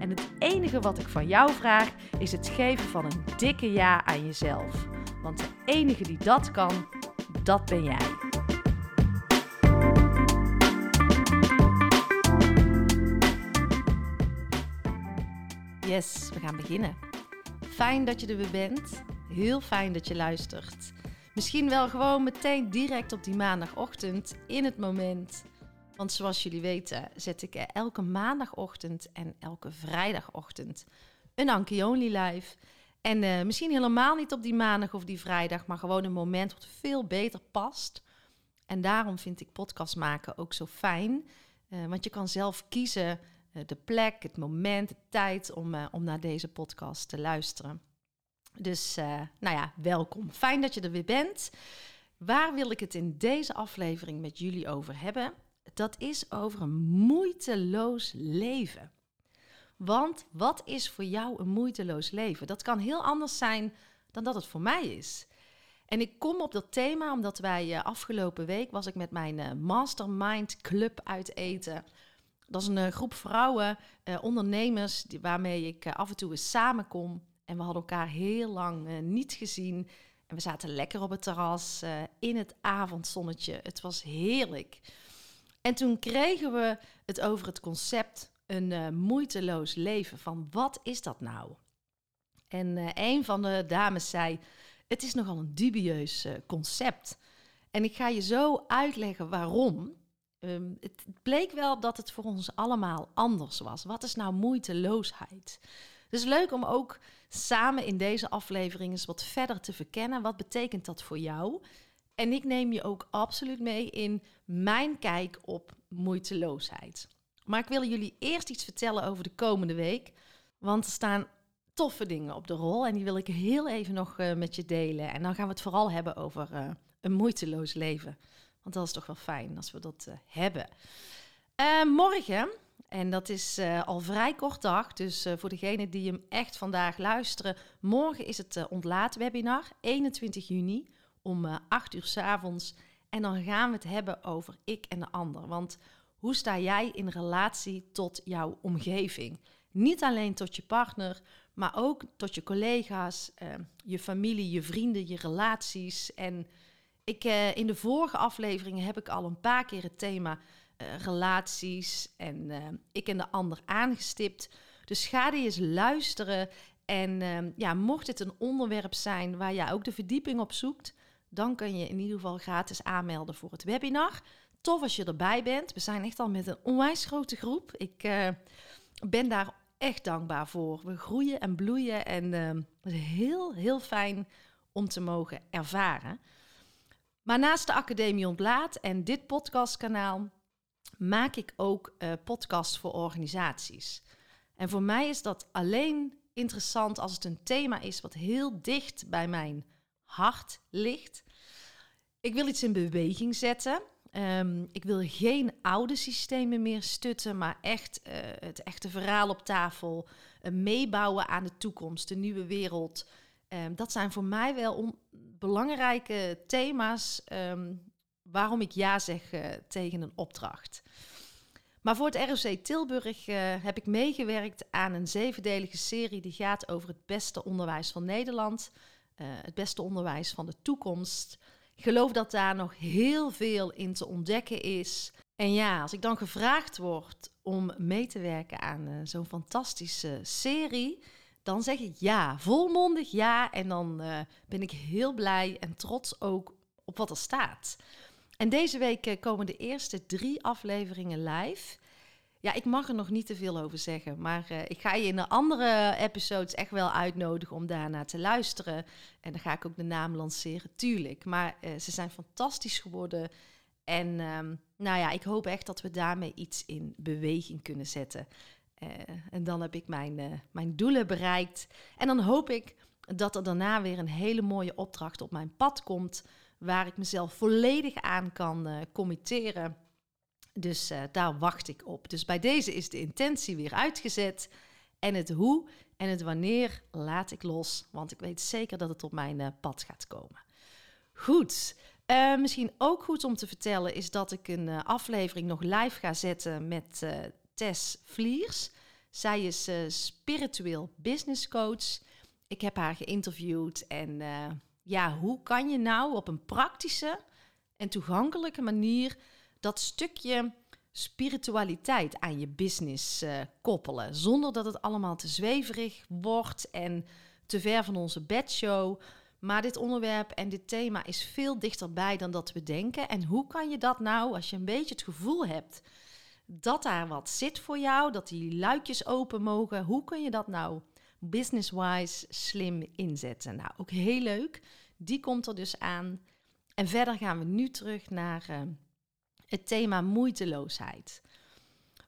En het enige wat ik van jou vraag is het geven van een dikke ja aan jezelf. Want de enige die dat kan, dat ben jij. Yes, we gaan beginnen. Fijn dat je er weer bent. Heel fijn dat je luistert. Misschien wel gewoon meteen direct op die maandagochtend in het moment. Want zoals jullie weten zet ik elke maandagochtend en elke vrijdagochtend een Anki Only live. En uh, misschien helemaal niet op die maandag of die vrijdag, maar gewoon een moment wat veel beter past. En daarom vind ik podcast maken ook zo fijn. Uh, want je kan zelf kiezen uh, de plek, het moment, de tijd om, om naar deze podcast te luisteren. Dus nou ja, welkom. Fijn dat je er weer bent. Waar wil ik het in deze aflevering met jullie over hebben? Dat is over een moeiteloos leven. Want wat is voor jou een moeiteloos leven? Dat kan heel anders zijn dan dat het voor mij is. En ik kom op dat thema omdat wij uh, afgelopen week was ik met mijn uh, Mastermind Club uit eten. Dat is een uh, groep vrouwen, ondernemers, die, waarmee ik af en toe eens samenkom. En we hadden elkaar heel lang niet gezien. En we zaten lekker op het terras in het avondzonnetje. Het was heerlijk. En toen kregen we het over het concept een uh, moeiteloos leven. Van wat is dat nou? En uh, een van de dames zei: Het is nogal een dubieus uh, concept. En ik ga je zo uitleggen waarom. Um, het bleek wel dat het voor ons allemaal anders was. Wat is nou moeiteloosheid? Dus leuk om ook samen in deze aflevering eens wat verder te verkennen. Wat betekent dat voor jou? En ik neem je ook absoluut mee in mijn kijk op moeiteloosheid. Maar ik wil jullie eerst iets vertellen over de komende week. Want er staan toffe dingen op de rol. En die wil ik heel even nog uh, met je delen. En dan gaan we het vooral hebben over uh, een moeiteloos leven. Want dat is toch wel fijn als we dat uh, hebben. morgen, en dat is al vrij kort dag. Dus voor degenen die hem echt vandaag luisteren. Morgen is het ontlaatwebinar, 21 juni om uh, acht uur s avonds. En dan gaan we het hebben over ik en de ander. Want hoe sta jij in relatie tot jouw omgeving? Niet alleen tot je partner, maar ook tot je collega's, uh, je familie, je vrienden, je relaties. En ik, uh, in de vorige afleveringen heb ik al een paar keer het thema relaties en ik en de ander aangestipt. Dus ga die eens luisteren. En ja, mocht dit een onderwerp zijn waar jij ook de verdieping op zoekt, dan kun je in ieder geval gratis aanmelden voor het webinar. Tof als je erbij bent. We zijn echt al met een onwijs grote groep. Ik uh, ben daar echt dankbaar voor. We groeien en bloeien en uh, het is heel, heel fijn om te mogen ervaren. Maar naast de Academie Ontlaat en dit podcastkanaal maak ik ook uh, podcasts voor organisaties. En voor mij is dat alleen interessant als het een thema is wat heel dicht bij mijn hart ligt. Ik wil iets in beweging zetten. Um, ik wil geen oude systemen meer stutten, maar echt uh, het echte verhaal op tafel. Uh, meebouwen aan de toekomst, de nieuwe wereld. Um, dat zijn voor mij wel belangrijke thema's um, waarom ik ja zeg uh, tegen een opdracht. Maar voor het ROC Tilburg heb ik meegewerkt aan een zevendelige serie die gaat over het beste onderwijs van Nederland. het beste onderwijs van de toekomst. Ik geloof dat daar nog heel veel in te ontdekken is. En ja, als ik dan gevraagd word om mee te werken aan uh, zo'n fantastische serie, dan zeg ik ja, volmondig ja. En dan eh, ben ik heel blij en trots ook op wat er staat. En deze week eh, komen de eerste drie afleveringen live. Ja, ik mag er nog niet te veel over zeggen, maar uh, ik ga je in de andere episodes echt wel uitnodigen om daarna te luisteren. En dan ga ik ook de naam lanceren, tuurlijk. Maar uh, ze zijn fantastisch geworden. En um, nou ja, ik hoop echt dat we daarmee iets in beweging kunnen zetten. Uh, en dan heb ik mijn, mijn doelen bereikt. En dan hoop ik dat er daarna weer een hele mooie opdracht op mijn pad komt, waar ik mezelf volledig aan kan committeren dus uh, daar wacht ik op. Dus bij deze is de intentie weer uitgezet. En het hoe en het wanneer laat ik los. Want ik weet zeker dat het op mijn uh, pad gaat komen. Goed. Uh, misschien ook goed om te vertellen is dat ik een aflevering nog live ga zetten met Tess Vliers. Zij is spiritueel business coach. Ik heb haar geïnterviewd. En ja, hoe kan je nou op een praktische en toegankelijke manier dat stukje spiritualiteit aan je business uh, koppelen. Zonder dat het allemaal te zweverig wordt en te ver van onze bedshow. Maar dit onderwerp en dit thema is veel dichterbij dan dat we denken. En hoe kan je dat nou, als je een beetje het gevoel hebt dat daar wat zit voor jou, dat die luikjes open mogen, hoe kun je dat nou business-wise slim inzetten? Nou, ook heel leuk. Die komt er dus aan. En verder gaan we nu terug naar. Uh, het thema moeiteloosheid.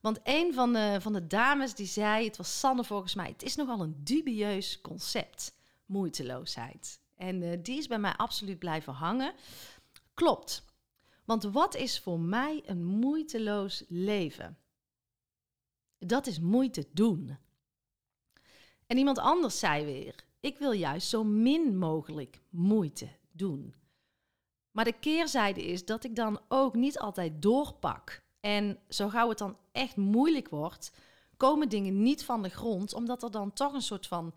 Want een van de, van de dames die zei, het was Sanne volgens mij, het is nogal een dubieus concept, moeiteloosheid. En uh, die is bij mij absoluut blijven hangen. Klopt. Want wat is voor mij een moeiteloos leven? Dat is moeite doen. En iemand anders zei weer: Ik wil juist zo min mogelijk moeite doen. Maar de keerzijde is dat ik dan ook niet altijd doorpak. En zo gauw het dan echt moeilijk wordt, komen dingen niet van de grond, omdat er dan toch een soort van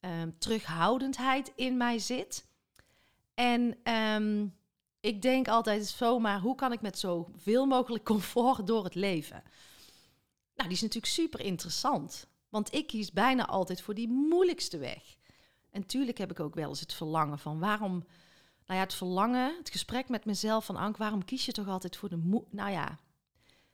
um, terughoudendheid in mij zit. En um, ik denk altijd zomaar, hoe kan ik met zoveel mogelijk comfort door het leven? Nou, die is natuurlijk super interessant, want ik kies bijna altijd voor die moeilijkste weg. En tuurlijk heb ik ook wel eens het verlangen van waarom nou ja, het verlangen, het gesprek met mezelf van Ank, waarom kies je toch altijd voor de moe? Nou ja,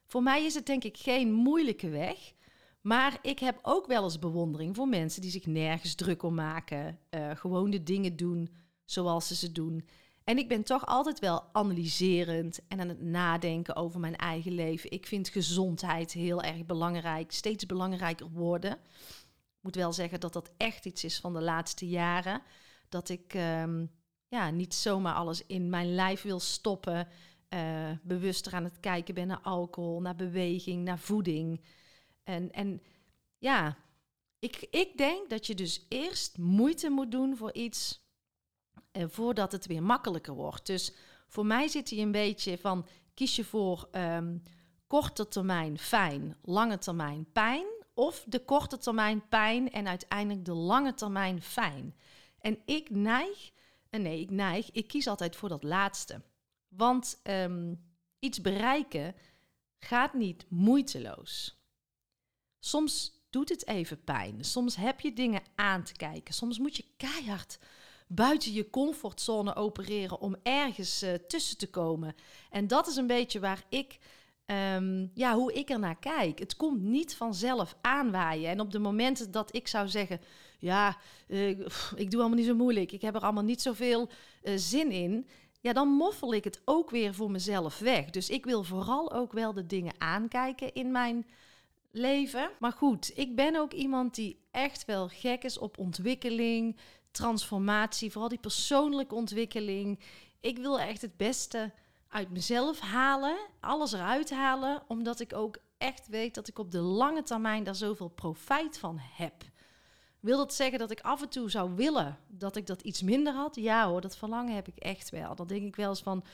voor mij is het denk ik geen moeilijke weg. Maar ik heb ook wel eens bewondering voor mensen die zich nergens druk om maken. Uh, gewoon de dingen doen zoals ze ze doen. En ik ben toch altijd wel analyserend en aan het nadenken over mijn eigen leven. Ik vind gezondheid heel erg belangrijk, steeds belangrijker worden. Ik moet wel zeggen dat dat echt iets is van de laatste jaren. Dat ik um, ja, niet zomaar alles in mijn lijf wil stoppen. Uh, bewuster aan het kijken ben naar alcohol, naar beweging, naar voeding. En, en ja, ik, ik denk dat je dus eerst moeite moet doen voor iets uh, voordat het weer makkelijker wordt. Dus voor mij zit hij een beetje van kies je voor um, korte termijn fijn, lange termijn pijn. Of de korte termijn pijn en uiteindelijk de lange termijn fijn. En ik neig en nee, ik neig, ik kies altijd voor dat laatste. Want um, iets bereiken gaat niet moeiteloos. Soms doet het even pijn. Soms heb je dingen aan te kijken. Soms moet je keihard buiten je comfortzone opereren om ergens uh, tussen te komen. En dat is een beetje waar ik Um, ja, hoe ik er naar kijk. Het komt niet vanzelf aanwaaien. En op de momenten dat ik zou zeggen: Ja, uh, ik doe allemaal niet zo moeilijk, ik heb er allemaal niet zoveel uh, zin in. Ja, dan moffel ik het ook weer voor mezelf weg. Dus ik wil vooral ook wel de dingen aankijken in mijn leven. Maar goed, ik ben ook iemand die echt wel gek is op ontwikkeling, transformatie, vooral die persoonlijke ontwikkeling. Ik wil echt het beste uit mezelf halen, alles eruit halen, omdat ik ook echt weet dat ik op de lange termijn daar zoveel profijt van heb. Wil dat zeggen dat ik af en toe zou willen dat ik dat iets minder had? Ja hoor, dat verlangen heb ik echt wel. Dan denk ik wel eens van,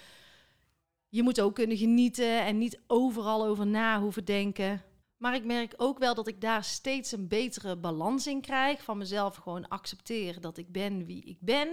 je moet ook kunnen genieten en niet overal over na hoeven denken. Maar ik merk ook wel dat ik daar steeds een betere balans in krijg. Van mezelf gewoon accepteren dat ik ben wie ik ben.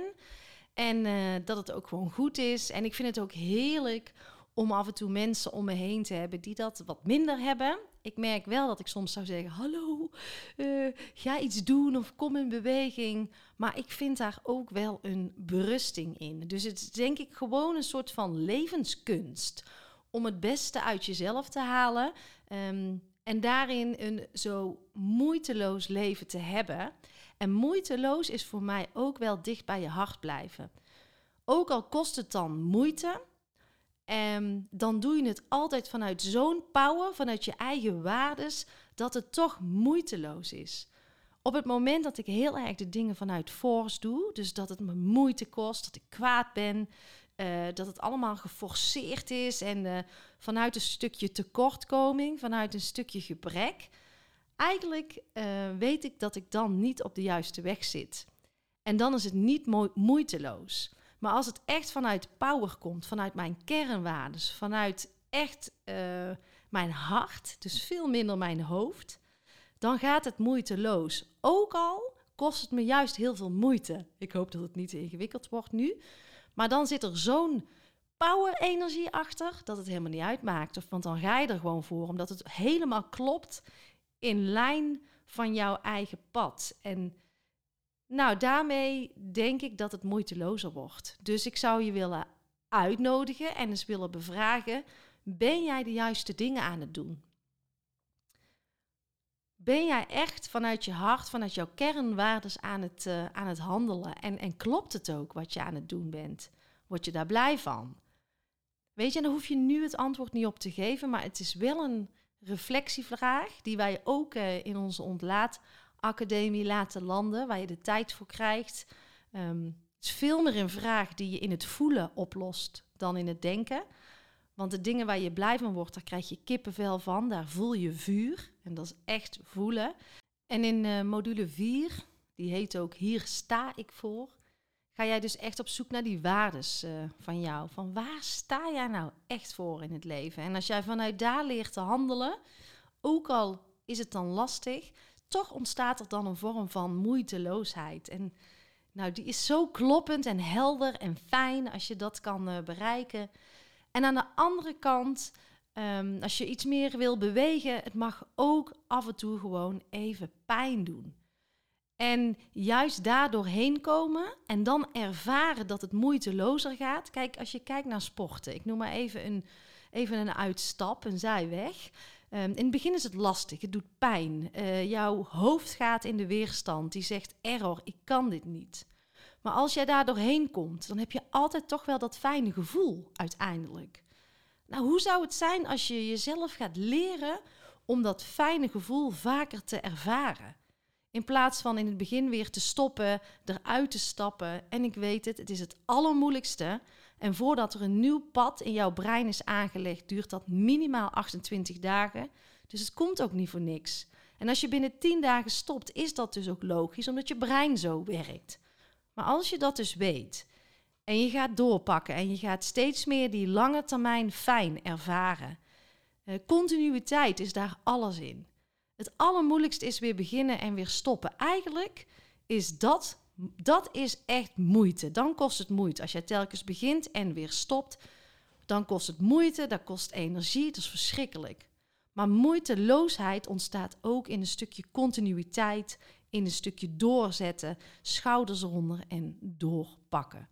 En uh, dat het ook gewoon goed is. En ik vind het ook heerlijk om af en toe mensen om me heen te hebben die dat wat minder hebben. Ik merk wel dat ik soms zou zeggen: Hallo, uh, ga iets doen of kom in beweging. Maar ik vind daar ook wel een berusting in. Dus het is denk ik gewoon een soort van levenskunst om het beste uit jezelf te halen. Ehm, en daarin een zo moeiteloos leven te hebben. En moeiteloos is voor mij ook wel dicht bij je hart blijven. Ook al kost het dan moeite, um, dan doe je het altijd vanuit zo'n power, vanuit je eigen waardes, dat het toch moeiteloos is. Op het moment dat ik heel erg de dingen vanuit force doe, dus dat het me moeite kost, dat ik kwaad ben, uh, dat het allemaal geforceerd is en uh, vanuit een stukje tekortkoming, vanuit een stukje gebrek. Eigenlijk uh, weet ik dat ik dan niet op de juiste weg zit. En dan is het niet mo moeiteloos. Maar als het echt vanuit power komt, vanuit mijn kernwaardes, vanuit echt mijn hart, dus veel minder mijn hoofd, dan gaat het moeiteloos. Ook al kost het me juist heel veel moeite. Ik hoop dat het niet ingewikkeld wordt nu. Maar dan zit er zo'n power-energie achter dat het helemaal niet uitmaakt. Of, want dan ga je er gewoon voor, omdat het helemaal klopt in lijn van jouw eigen pad. En nou, daarmee denk ik dat het moeitelozer wordt. Dus ik zou je willen uitnodigen en eens willen bevragen: ben jij de juiste dingen aan het doen? Ben jij echt vanuit je hart, vanuit jouw kernwaardes aan het, uh, aan het handelen? En, en klopt het ook wat je aan het doen bent? Word je daar blij van? Weet je, en daar hoef je nu het antwoord niet op te geven, maar het is wel een reflectievraag die wij ook uh, in onze ontlaatacademie laten landen, waar je de tijd voor krijgt. Um, het is veel meer een vraag die je in het voelen oplost dan in het denken. Want de dingen waar je blij van wordt, daar krijg je kippenvel van. Daar voel je vuur. En dat is echt voelen. En in uh, module 4, die heet ook Hier sta ik voor, ga jij dus echt op zoek naar die waardes uh, van jou. Van waar sta jij nou echt voor in het leven? En als jij vanuit daar leert te handelen, ook al is het dan lastig, toch ontstaat er dan een vorm van moeiteloosheid. En nou, die is zo kloppend en helder en fijn als je dat kan uh, bereiken. En aan de andere kant, um, als je iets meer wil bewegen, het mag ook af en toe gewoon even pijn doen. En juist daardoor heen komen en dan ervaren dat het moeitelozer gaat. Kijk, als je kijkt naar sporten, ik noem maar even een, even een uitstap, een zijweg. Um, in het begin is het lastig, het doet pijn. Uh, jouw hoofd gaat in de weerstand, die zegt error, ik kan dit niet. Maar als jij daar doorheen komt, dan heb je altijd toch wel dat fijne gevoel uiteindelijk. Nou, hoe zou het zijn als je jezelf gaat leren om dat fijne gevoel vaker te ervaren? In plaats van in het begin weer te stoppen, eruit te stappen. En ik weet het, het is het allermoeilijkste. En voordat er een nieuw pad in jouw brein is aangelegd, duurt dat minimaal 28 dagen. Dus het komt ook niet voor niks. En als je binnen 10 dagen stopt, is dat dus ook logisch, omdat je brein zo werkt. Maar als je dat dus weet en je gaat doorpakken en je gaat steeds meer die lange termijn fijn ervaren, uh, continuïteit is daar alles in. Het allermoeilijkste is weer beginnen en weer stoppen. Eigenlijk is dat, dat is echt moeite. Dan kost het moeite. Als jij telkens begint en weer stopt, dan kost het moeite, dat kost energie, dat is verschrikkelijk. Maar moeiteloosheid ontstaat ook in een stukje continuïteit, in een stukje doorzetten, schouders eronder en doorpakken.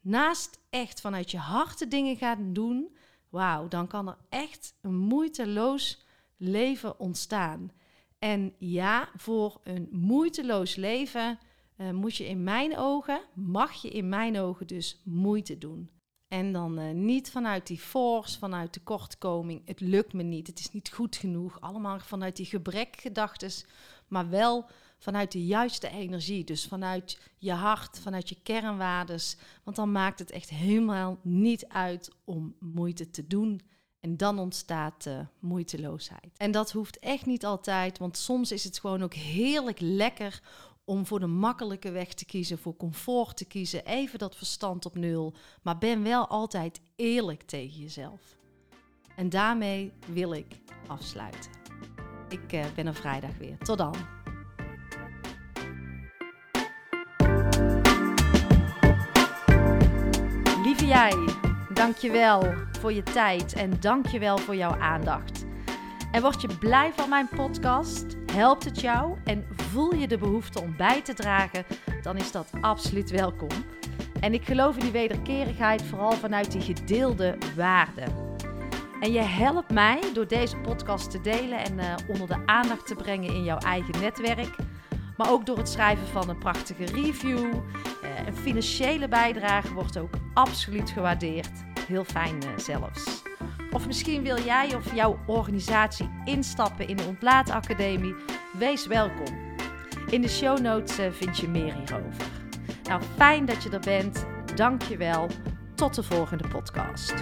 Naast echt vanuit je hart de dingen gaan doen, wauw, dan kan er echt een moeiteloos leven ontstaan. En ja, voor een moeiteloos leven uh, moet je in mijn ogen, mag je in mijn ogen dus moeite doen. En dan uh, niet vanuit die force, vanuit tekortkoming. Het lukt me niet, het is niet goed genoeg. Allemaal vanuit die gebrekgedachtes, maar wel vanuit de juiste energie. Dus vanuit je hart, vanuit je kernwaardes. Want dan maakt het echt helemaal niet uit om moeite te doen. En dan ontstaat uh, moeiteloosheid. En dat hoeft echt niet altijd, want soms is het gewoon ook heerlijk lekker om voor de makkelijke weg te kiezen, voor comfort te kiezen, even dat verstand op nul. Maar ben wel altijd eerlijk tegen jezelf. En daarmee wil ik afsluiten. Ik uh, ben er vrijdag weer. Tot dan. Lieve jij, dankjewel voor je tijd en dankjewel voor jouw aandacht. En word je blij van mijn podcast? Helpt het jou en voel je de behoefte om bij te dragen? Dan is dat absoluut welkom. En ik geloof in die wederkerigheid vooral vanuit die gedeelde waarden. En je helpt mij door deze podcast te delen en uh, onder de aandacht te brengen in jouw eigen netwerk. Maar ook door het schrijven van een prachtige review. Uh, een financiële bijdrage wordt ook absoluut gewaardeerd. Heel fijn uh, zelfs. Of misschien wil jij of jouw organisatie instappen in de Ontlaatacademie. Wees welkom. In de show notes vind je meer hierover. Nou, fijn dat je er bent. Dank je wel. Tot de volgende podcast.